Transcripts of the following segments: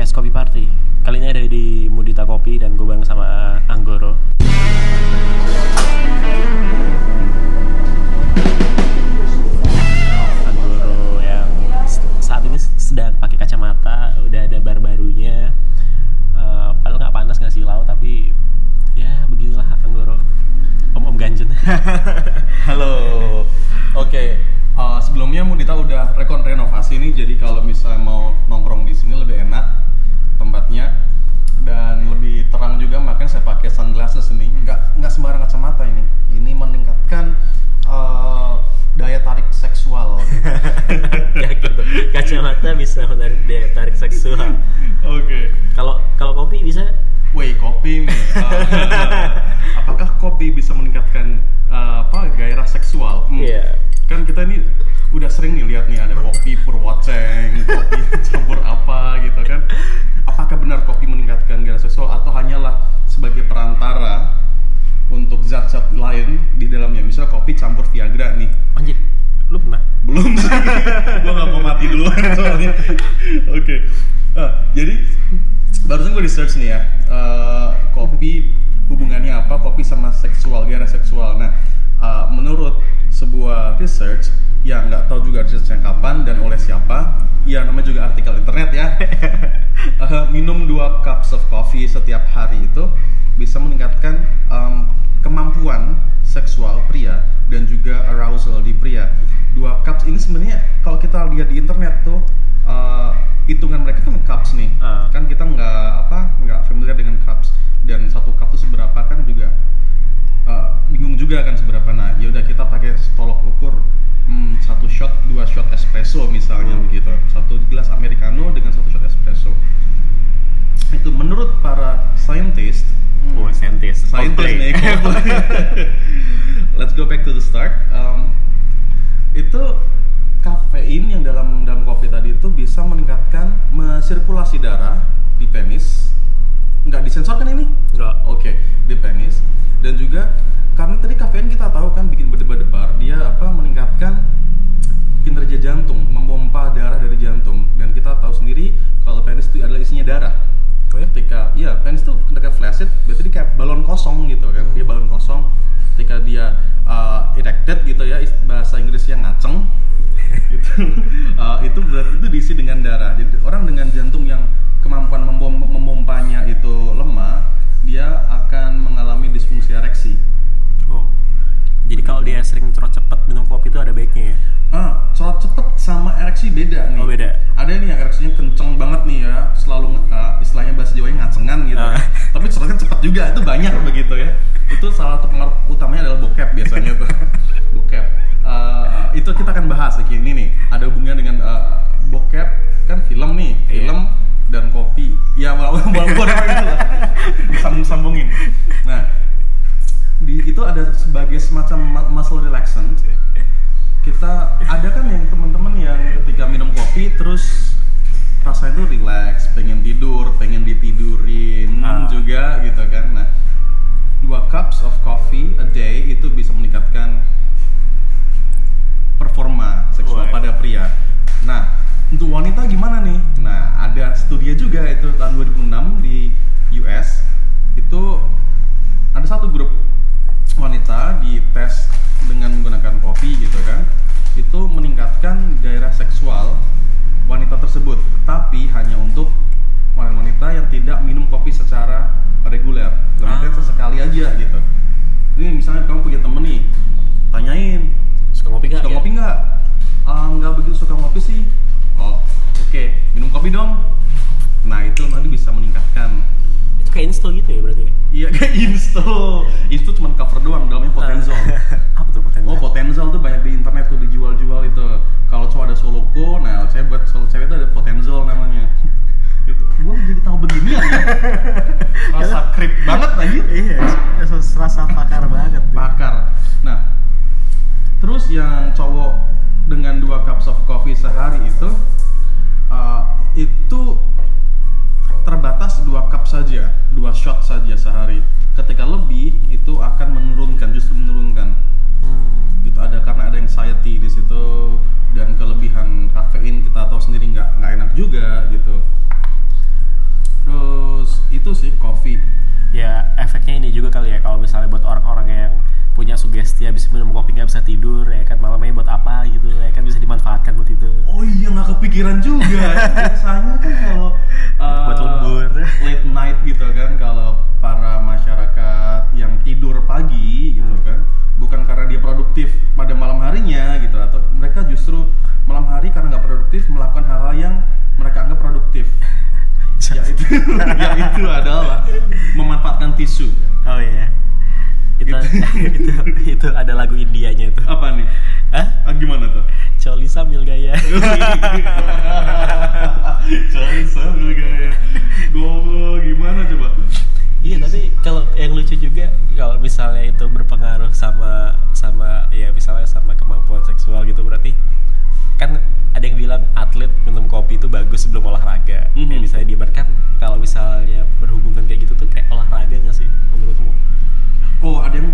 podcast Kopi Party. Kali ini ada di Mudita Kopi dan gue bareng sama Anggoro. Kacamata bisa menarik daya tarik seksual. Oke. Kalau kalau kopi bisa Woi kopi nih. Uh, apakah kopi bisa meningkatkan uh, apa gairah seksual? Hmm. Iya. Kan kita ini udah sering nih lihat nih ada kopi purwoceng, seksual, gairah seksual. Nah, eh, menurut sebuah research yang nggak tahu juga researchnya kapan dan oleh siapa, ya namanya juga artikel internet ya. Eh, minum dua cups of coffee setiap hari itu bisa meningkatkan em, kemampuan seksual pria dan juga arousal di pria. Dua cups ini sebenarnya kalau kita lihat di internet tuh eh, hitungan mereka kan cups nih. Ah. Kan kita nggak juga kan seberapa. Nah, ya udah kita pakai tolok ukur hmm, satu shot dua shot espresso misalnya Hmm. begitu. Satu gelas americano dengan satu shot espresso. Itu menurut para scientist hmm, Oh, scientist. Scientist nih. Let's go back to the start. Um, itu kafein yang dalam dalam kopi tadi itu bisa meningkatkan me- sirkulasi darah di penis. Nggak disensor kan ini? Enggak. Oke, di penis. Dan juga karena tadi kafein kita tahu kan bikin berdebar-debar, dia apa meningkatkan kinerja jantung, memompa darah dari jantung. Dan kita tahu sendiri kalau penis itu adalah isinya darah Oh ya? ketika iya penis tuh ketika flaccid berarti dia kayak balon kosong gitu kan dia balon kosong ketika dia uh, erected gitu ya bahasa Inggrisnya ngaceng itu uh, itu berarti itu saja, dua shot saja sehari. Ketika lebih yaitu yaitu adalah memanfaatkan tisu Oh iya. Itu, itu itu ada lagu Indianya itu. apa nih Hah? ah, gimana tuh Coli sambil gaya. Cari sambil gaya Goblok gimana coba Iya tapi kalau yang lucu juga kalau misalnya itu berpengaruh sama sama ya misalnya sama kemampuan seksual gitu berarti kan ada yang bilang atlet minum kopi itu bagus sebelum olahraga. Mhm. Ya bisa diibaratkan kalau misalnya berhubungan kayak gitu tuh kayak olahraga nggak sih menurutmu? Oh ada yang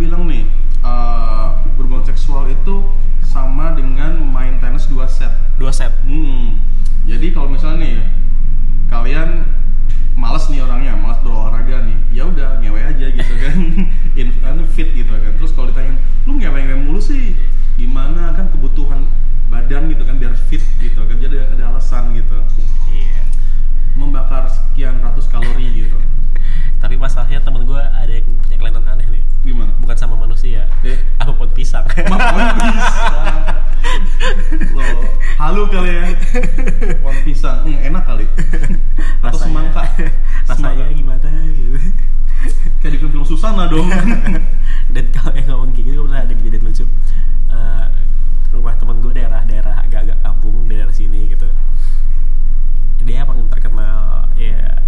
dan kalau yang ngomong kayak gitu pernah ada kejadian lucu. Eh, rumah temen gue daerah-daerah agak-agak kampung daerah sini gitu. Dia emang terkenal ya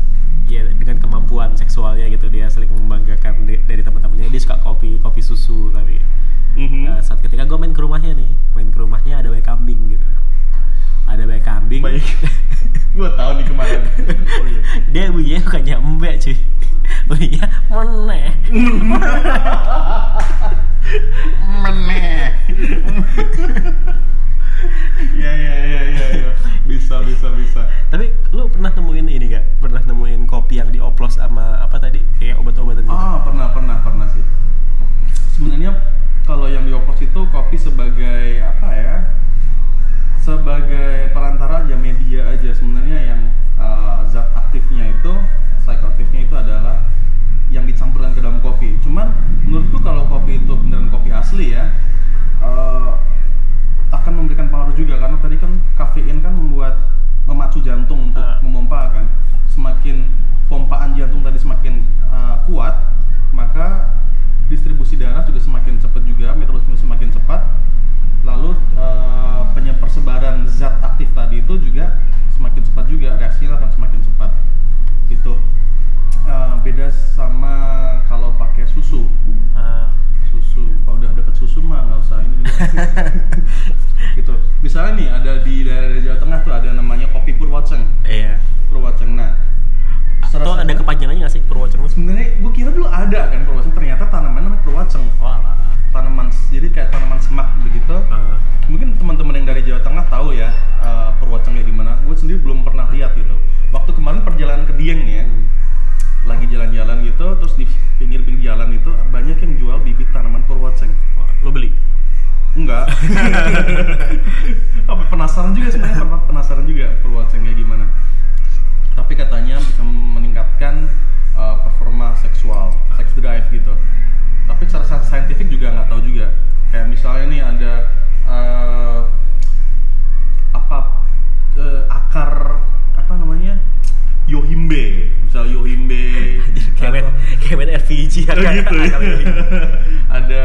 ya dengan kemampuan seksualnya gitu. Dia sering membanggakan di- dari teman-temannya dia suka kopi kopi susu tapi Mhm. eh, saat ketika gue main ke rumahnya nih main ke rumahnya ada bayi kambing Baik. Gua tahu nih kemarin. Oh, iya. dia bunyinya bukan nyambe cuy bunyinya meneh Meneh. apa penasaran juga sebenarnya? Pen- penasaran juga Purwaceng kayak gimana? Tapi katanya bisa meningkatkan uh, performa seksual sex drive gitu. Tapi secara sa- saintifik juga nggak tahu juga. Kayak misalnya nih ada uh, apa uh, akar apa namanya? Yohimbe. Misal yohimbe. Kayak main RPG ya Oh, gitu. ada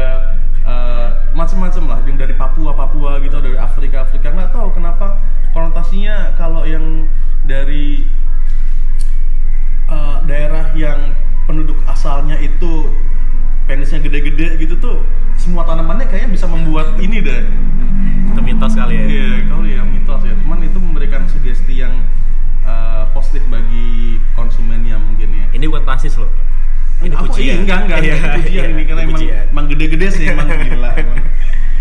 macam-macam lah yang dari Papua Papua gitu dari Afrika Afrika nggak tahu kenapa konotasinya kalau yang dari uh, daerah yang penduduk asalnya itu penisnya gede-gede gitu tuh semua tanamannya kayaknya bisa membuat ini deh Itu mitos kali ya? Iya, kali ya mitos ya. Cuman itu memberikan sugesti yang uh, positif bagi konsumennya mungkin ya. Ini bukan rasis loh ini apa? ini iya, enggak enggak. Ini karena emang, emang gede-gede sih emang gila emang.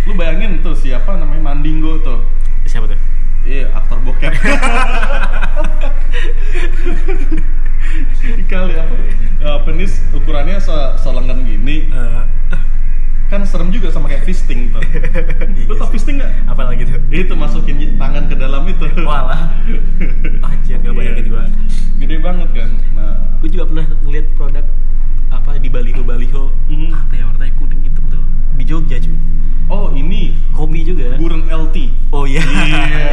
lu bayangin tuh siapa namanya Mandingo tuh. Siapa tuh? Iya aktor bokep. Kali apa? Uh, penis ukurannya se selenggan gini. Uh. kan serem juga sama kayak fisting tuh. Lu tau fisting nggak? Apalagi tuh? Itu masukin tangan ke dalam itu. Walah. Anjir gak bayangin yeah. gua. Gede banget kan. Nah. Gue juga pernah ngeliat produk di baliho baliho. Mm. apa ya warnanya kuning hitam tuh. Di Jogja cuy. Oh ini. Kopi juga. Burung LT oh iya. Yeah.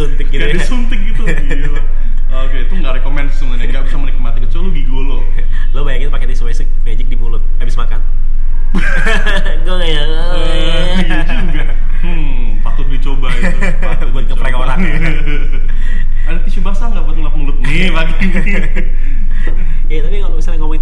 disuntik gitu kayak ya. disuntik gitu gila. Oke itu nggak rekomend sebenarnya. Nggak bisa menikmati kecuali lu gigolo lo. Bayangin pakai tisu magic di mulut habis makan. Gue nggak ya iya. juga. Hmm patut dicoba itu. Patut buat ngeprank orang ya. ada tisu basah nggak buat ngelap mulut? Nih pagi ini ya tapi kalau misalnya ngomongin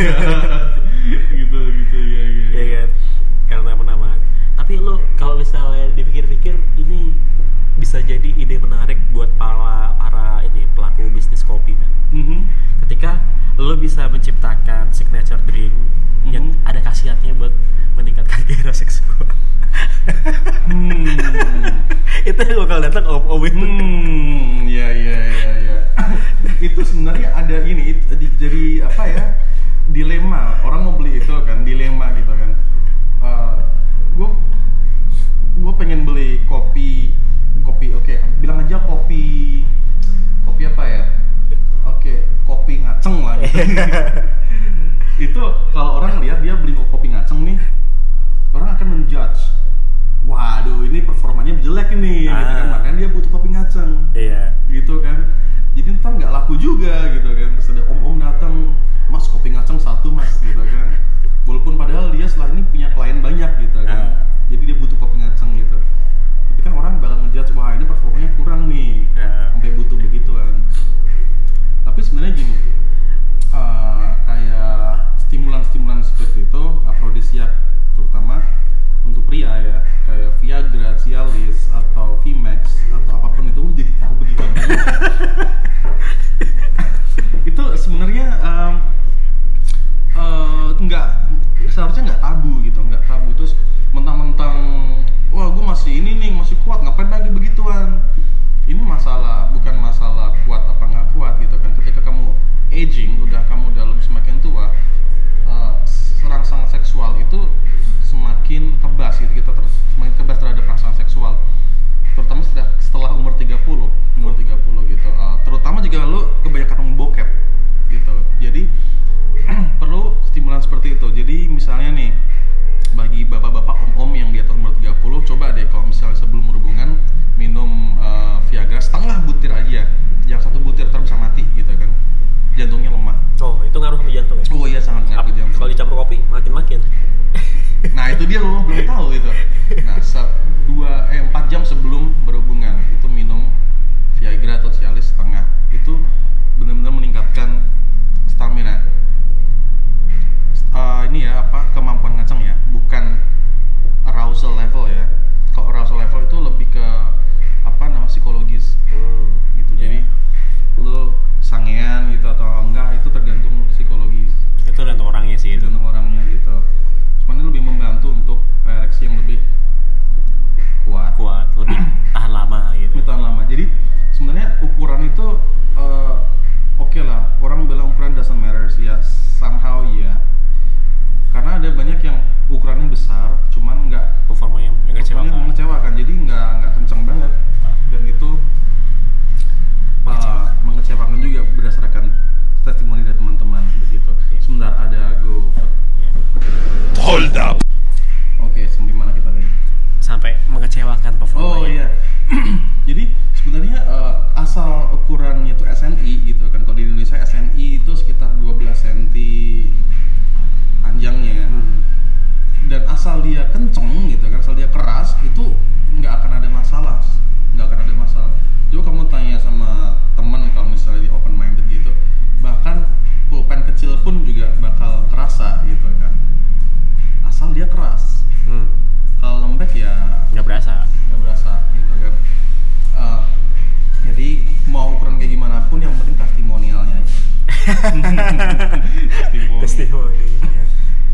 Yeah.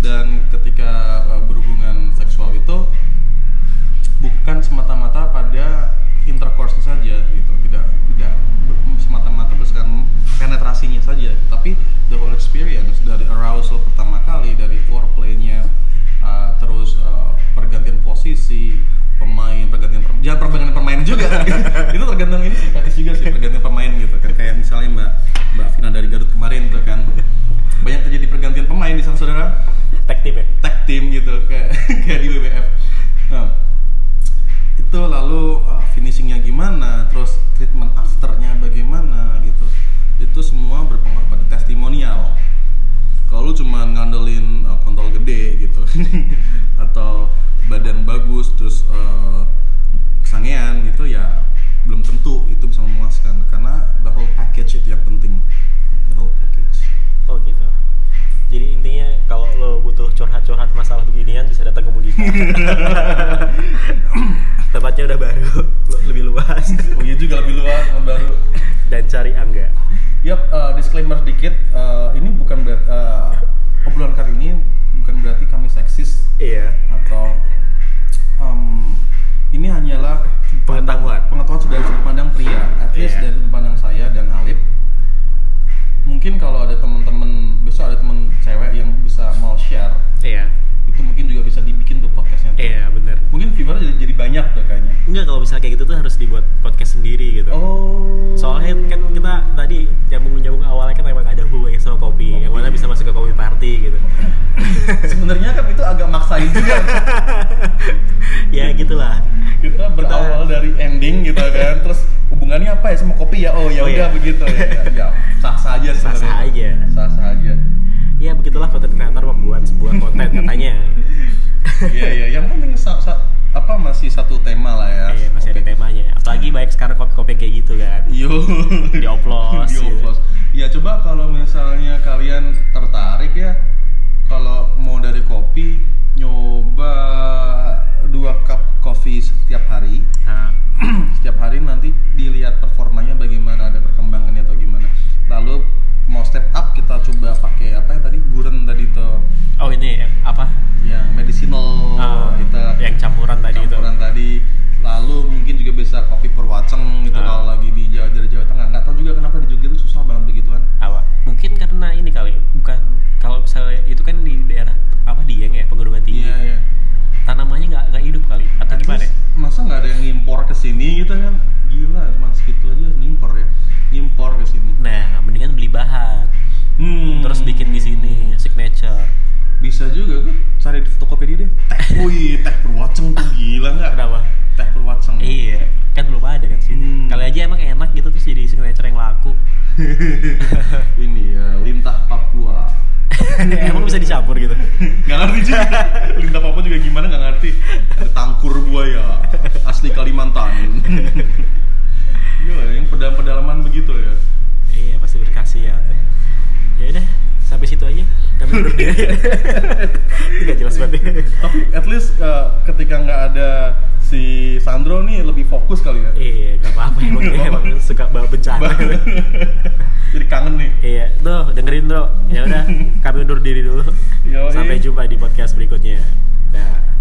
dan ketika uh, apa ya? Semua kopi ya? Oh ya udah oh, iya. begitu. Ya, ya. Sah sah aja sebenarnya. Sah sah aja. Sah sah aja. Ya begitulah konten kreator membuat sebuah konten katanya. Iya iya. Yang penting sah sah apa masih satu tema lah ya. Iya, masih kopi. ada temanya. Apalagi baik sekarang kopi-kopi kayak gitu kan. Yo. Dioplos dioplos. ya. ya coba kalau misalnya kalian tertarik ya kalau mau dari kopi nyoba dua cup coffee setiap hari. Ha. setiap hari nanti dilihat performanya bagaimana ada perkembangannya atau gimana. Lalu mau step up kita coba pakai apa ya tadi? Guren tadi itu oh ini apa? Yang medicinal oh, kita yang campuran tadi campuran nggak ngerti juga. Lintah papua juga gimana nggak ngerti. Ada tangkur buaya asli Kalimantan. Gila, yang pedalaman pedalaman begitu ya. Iya pasti berkasih ya. Ya udah sampai situ aja. Kami diri nggak jelas banget. Tapi at least uh, ketika nggak ada si Sandro nih lebih fokus kali ya? Iya nggak apa-apa emang, apa-apa. emang suka bawa bencana. Jadi kangen nih. Iya. Tuh dengerin bro. Ya udah kami undur diri dulu. Yoi. sampai jumpa di podcast berikutnya. Dah